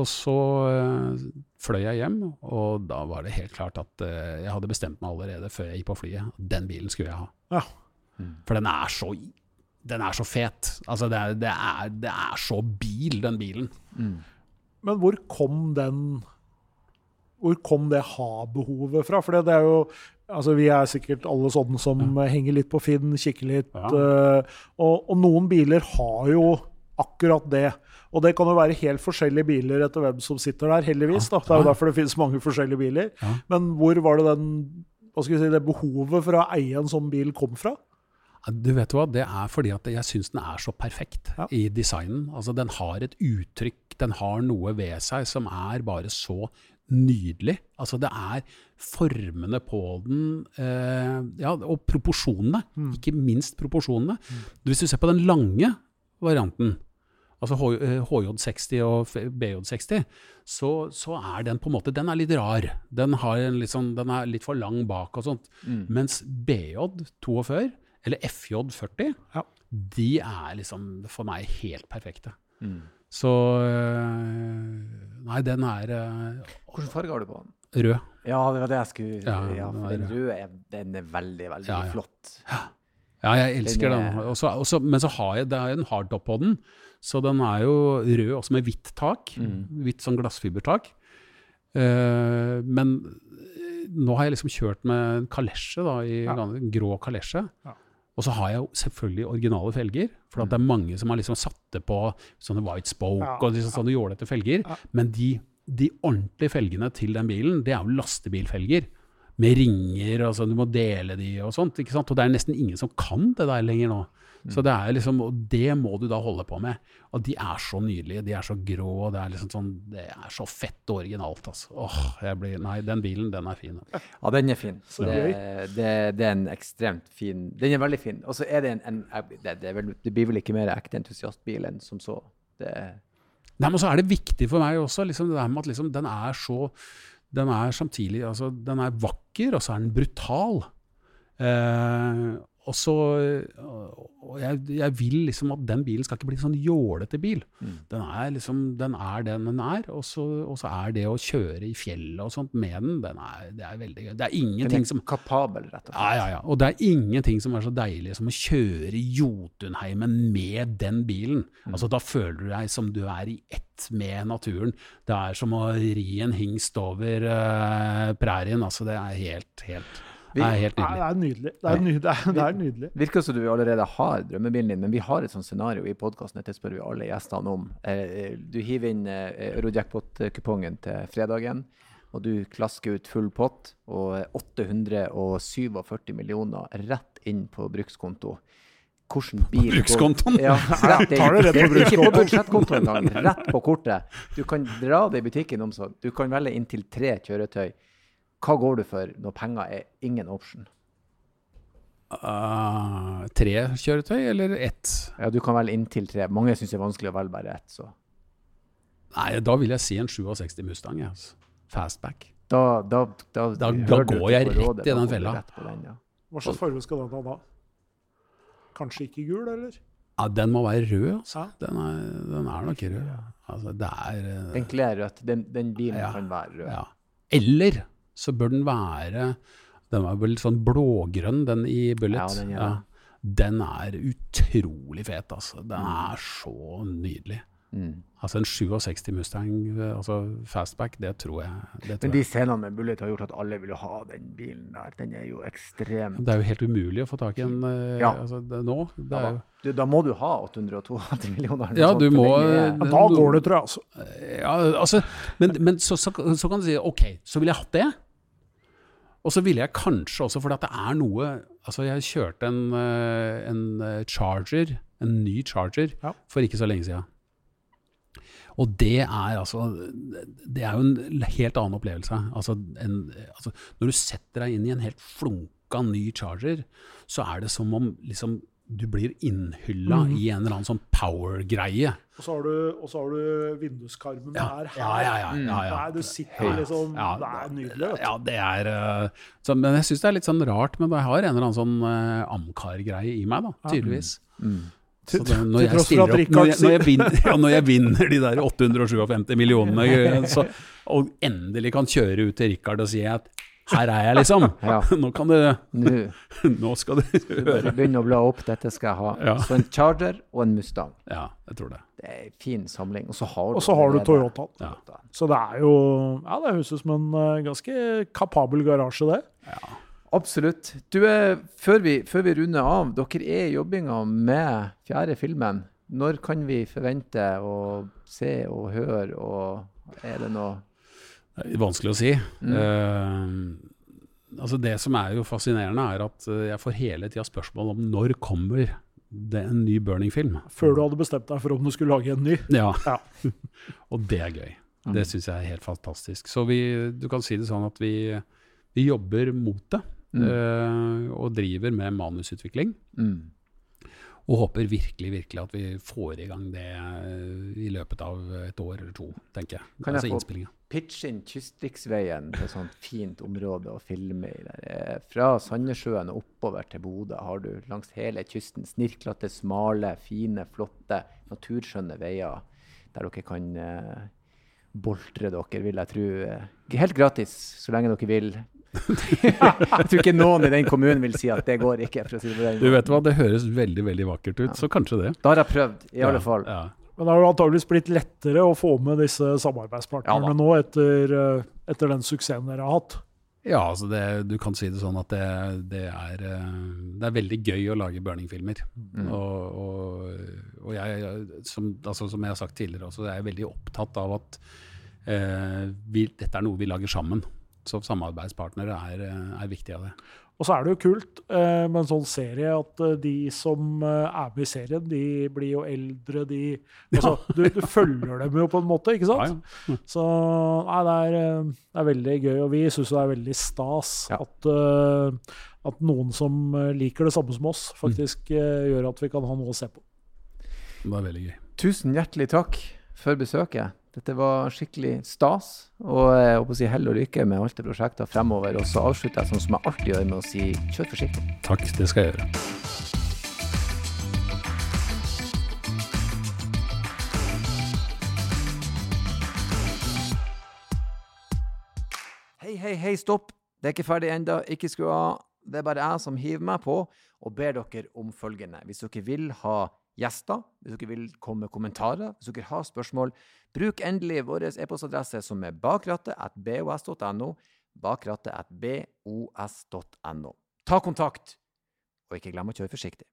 Og så uh, fløy jeg hjem, og da var det helt klart at uh, jeg hadde bestemt meg allerede før jeg gikk på flyet. Den bilen skulle jeg ha. Ja. Mm. For den er så den er så fet. Altså, det er, det er, det er så bil, den bilen. Mm. Men hvor kom den Hvor kom det ha-behovet fra? For det er jo Altså, vi er sikkert alle sånne som ja. henger litt på Finn, kikker litt. Ja. Uh, og, og, noen biler har jo akkurat det. Og det kan jo være helt forskjellige biler etter hvem som sitter der, heldigvis. Da. Det er jo derfor det finnes mange forskjellige biler. Ja. Men hvor var det den, si, det behovet for å eie en sånn bil kom fra? Du vet hva, Det er fordi at jeg syns den er så perfekt ja. i designen. Altså, Den har et uttrykk, den har noe ved seg som er bare så nydelig. Altså det er formene på den, eh, ja, og proporsjonene. Mm. Ikke minst proporsjonene. Mm. Hvis du ser på den lange varianten, altså HJ60 eh, og BJ60, så, så, er den på en måte den er litt rar. Den, liksom, den er litt for lang bak og sånt. Mm. Mens BJ42, eller FJ40, ja. de er liksom for meg helt perfekte. Mm. Så øh, Nei, den er øh, Hvilken farge har du på den? Rød. Ja, det var det jeg skulle Ja, ja for den røde er, den er veldig, veldig ja, ja. flott. Ja, jeg elsker den. Er... den. Også, også, men så har jeg det er en hardtop på den. Så den er jo rød også med hvitt tak. Mm. Hvitt sånn glassfibertak. Uh, men nå har jeg liksom kjørt med en kalesje, da, i ja. grå kalesje. Ja. Og så har jeg jo selvfølgelig originale felger, for det er mange som har liksom satt det på sånne white spoke ja, og liksom sånne jålete felger. Ja. Men de, de, ordentlige felgene til den bilen, det er jo lastebilfelger. Med ringer, og sånn, du må dele de og sånt. ikke sant? Og det er nesten ingen som kan det der lenger nå. Så det er liksom, og det må du da holde på med. Og de er så nydelige, de er så grå, og det er liksom sånn, det er så fett og originalt. altså. Åh, jeg blir, Nei, den bilen, den er fin. Ja, den er fin. Det, det, det, er en ekstremt fin Den er veldig fin. Og så er det en, en det, det, vel, det, blir vel ikke mer ekte entusiastbil enn som så. Det Nei, men så er det viktig for meg også, liksom, det der med at liksom, den er så Den er samtidig altså, Den er vakker, og så er den brutal. Eh, og så og jeg, jeg, vil liksom at den bilen skal ikke bli en sånn jålete bil. Mm. Den, er liksom, den er den den er, og så, og så, er det å kjøre i fjellet og sånt med den, den er, det er veldig gøy. Det er ingenting som Kapabel, rett og slett. Ja, ja, ja. Og det er ingenting som er så deilig som å kjøre Jotunheimen med den bilen. Mm. Altså Da føler du deg som du er i ett med naturen. Det er som å ri en hingst over uh, prærien. Altså, det er helt, helt det er helt nydelig. Det er nydelig. Det er nydelig. Det er, det er nydelig. Virker som du allerede har drømmebilen din, men vi har et sånt scenario i podkasten. Dette spør vi alle gjestene om. Eh, du hiver inn eh, Eurojackpot-kupongen til fredagen, og du klasker ut full pott og 847 millioner rett inn på brukskonto. Hvordan bil Brukskontoen? Ja, rett inn. Ikke på budsjettkonto engang, rett på kortet. Du kan dra det i butikken om sånn. Du kan velge inntil tre kjøretøy. Hva går du for når penger er ingen option? Uh, tre kjøretøy eller ett? Ja, Du kan velge inntil tre. Mange syns det er vanskelig å velge bare ett. så. Nei, da vil jeg si en 67 Mustang. Altså. Fastback. Da, da, da, Da- da går jeg rett rådet, i den fella. den, ja. Hva slags farge skal den ha da? Kanskje ikke gul, eller? Ja, den må være rød, altså. Den er, den er nok rød. Altså, det er eh, Den kler rødt. Den, den bilen Ja. kan være rød. Ja. Eller så bør den være Den var vel sånn blågrønn, den i Bullet. Ja, den ja. Den er utrolig fet, altså. Den er så nydelig. Mm. Altså en 67 Mustang, eh, altså fastback, det tror jeg. Det, Men de scenene med Bullet har gjort at alle vil ha den bilen der. Den er jo ekstrem. det er jo helt umulig å få tak i en eh, Ja. altså, det, nå. Det er Ja, jo, du, da må du ha 882 millioner. Ja, du må- Ja, da går det, tror jeg. altså. ja, altså, men men så, så, så kan du si ok, så ville jeg hatt det. Og så ville jeg kanskje også, fordi at det er noe Altså, jeg kjørte en, eh, en eh, Charger, en ny Charger, Ja. for ikke så lenge siden. Og det er altså Det er jo en helt annen opplevelse. Altså, en, altså, når du setter deg inn i en helt flunka ny Charger, så er det som om liksom du blir innhylla mm. i en eller annen sånn power-greie. Og så har du, og så har du vinduskarmene Ja, er her. ja, ja, ja, ja, ja. Nei, du sitter Ja. liksom Ja, Det er nydelig. Ja, det er eh, så, Men jeg syns det er litt sånn rart, men jeg har en eller annen sånn uh, Amcar-greie i meg, da, tydeligvis. Mm. Så Til- når, jeg stiller opp, når, jeg, når, jeg vinner, ja, når jeg vinner de der 857 millionene, eh, så, og endelig kan kjøre ut til Rikard og si at her er jeg, liksom. Ja. Nå kan du Nå Nå skal du høre. Begynn å bla opp. Dette skal jeg ha. Ja. Så en Charger og en Mustang. Ja, jeg tror det. Det er en fin samling. Og så har du, Og så har du Toyotaen. Ja. Så det er jo Ja, det høres ut som en eh, ganske kapabel garasje, det. Absolutt. Du, eh, før, vi, før vi runder av, dere er i jobbinga med fjerde filmen. Når kan vi forvente å se og høre, og er det noe Det er vanskelig å si. Mm. Uh, altså det som er jo fascinerende, er at eh, jeg får hele tida spørsmål om når kommer det en ny Burning-film. Før du hadde bestemt deg for om du skulle lage en ny. Ja. Ja. og det er gøy. Mm. Det syns jeg er helt fantastisk. Så vi, du kan si det sånn at vi, vi jobber mot det. Mm. eh, og driver med manusutvikling. mm. Og håper virkelig virkelig at vi får i gang det eh, i løpet av et år eller to, tenker jeg. Kan jeg altså få- innspillinga. Pitch inn Kystriksveien til et sånt fint område å filme i. Der. Eh, Fra Sandnessjøen og oppover til Bodø har du langs hele kysten snirklete, smale, fine, flotte, naturskjønne veier der dere kan boltre dere, vil jeg tro. Helt gratis, så lenge dere vil. jeg tror ikke noen i den kommunen vil si at det går ikke. for å si det på den Du vet hva, det høres veldig veldig vakkert ut, så kanskje det. Da har jeg prøvd, i alle fall. Ja. Men det har jo antageligvis blitt lettere å få med disse samarbeidspartnerne Ja nå etter, eh, etter den suksessen dere har hatt. Ja, altså det, du kan si det sånn at det, det, er, eh, det er veldig gøy å lage burning-filmer. Mm. Og, og, og jeg, som, altså, som jeg har sagt tidligere også, er jeg veldig opptatt av at eh, vi, dette er noe vi lager sammen. Så samarbeidspartnere er, eh, er viktig av det. Og så er det jo kult eh, med en sånn serie at eh, de som eh, er med i serien, de blir jo eldre, de altså, du, du følger dem jo på en måte, ikke sant? Ja, Så nei, det er, det er veldig gøy, og vi syns det er veldig stas Ja. at, uh, at noen som liker det samme som oss, faktisk eh, gjør at vi kan ha noe å se på. Det var veldig gøy. Tusen hjertelig takk for besøket. Dette var skikkelig stas. Og jeg håper å si hell og lykke med alt det prosjektet fremover. Og så avslutter jeg sånn som jeg alltid gjør, med å si kjør forsiktig. Takk, det skal jeg gjøre. Hei, hei, hei, stopp. Det er ikke ferdig ennå. Ikke skru av. Det er bare jeg som hiver meg på og ber dere om følgende. Hvis dere vil ha gjester, hvis dere vil komme med kommentarer, hvis dere har spørsmål, bruk endelig vår e-postadresse som er bakrattet.bos.no. Bakrattet.bos.no. Ta kontakt, og ikke glem å kjøre forsiktig.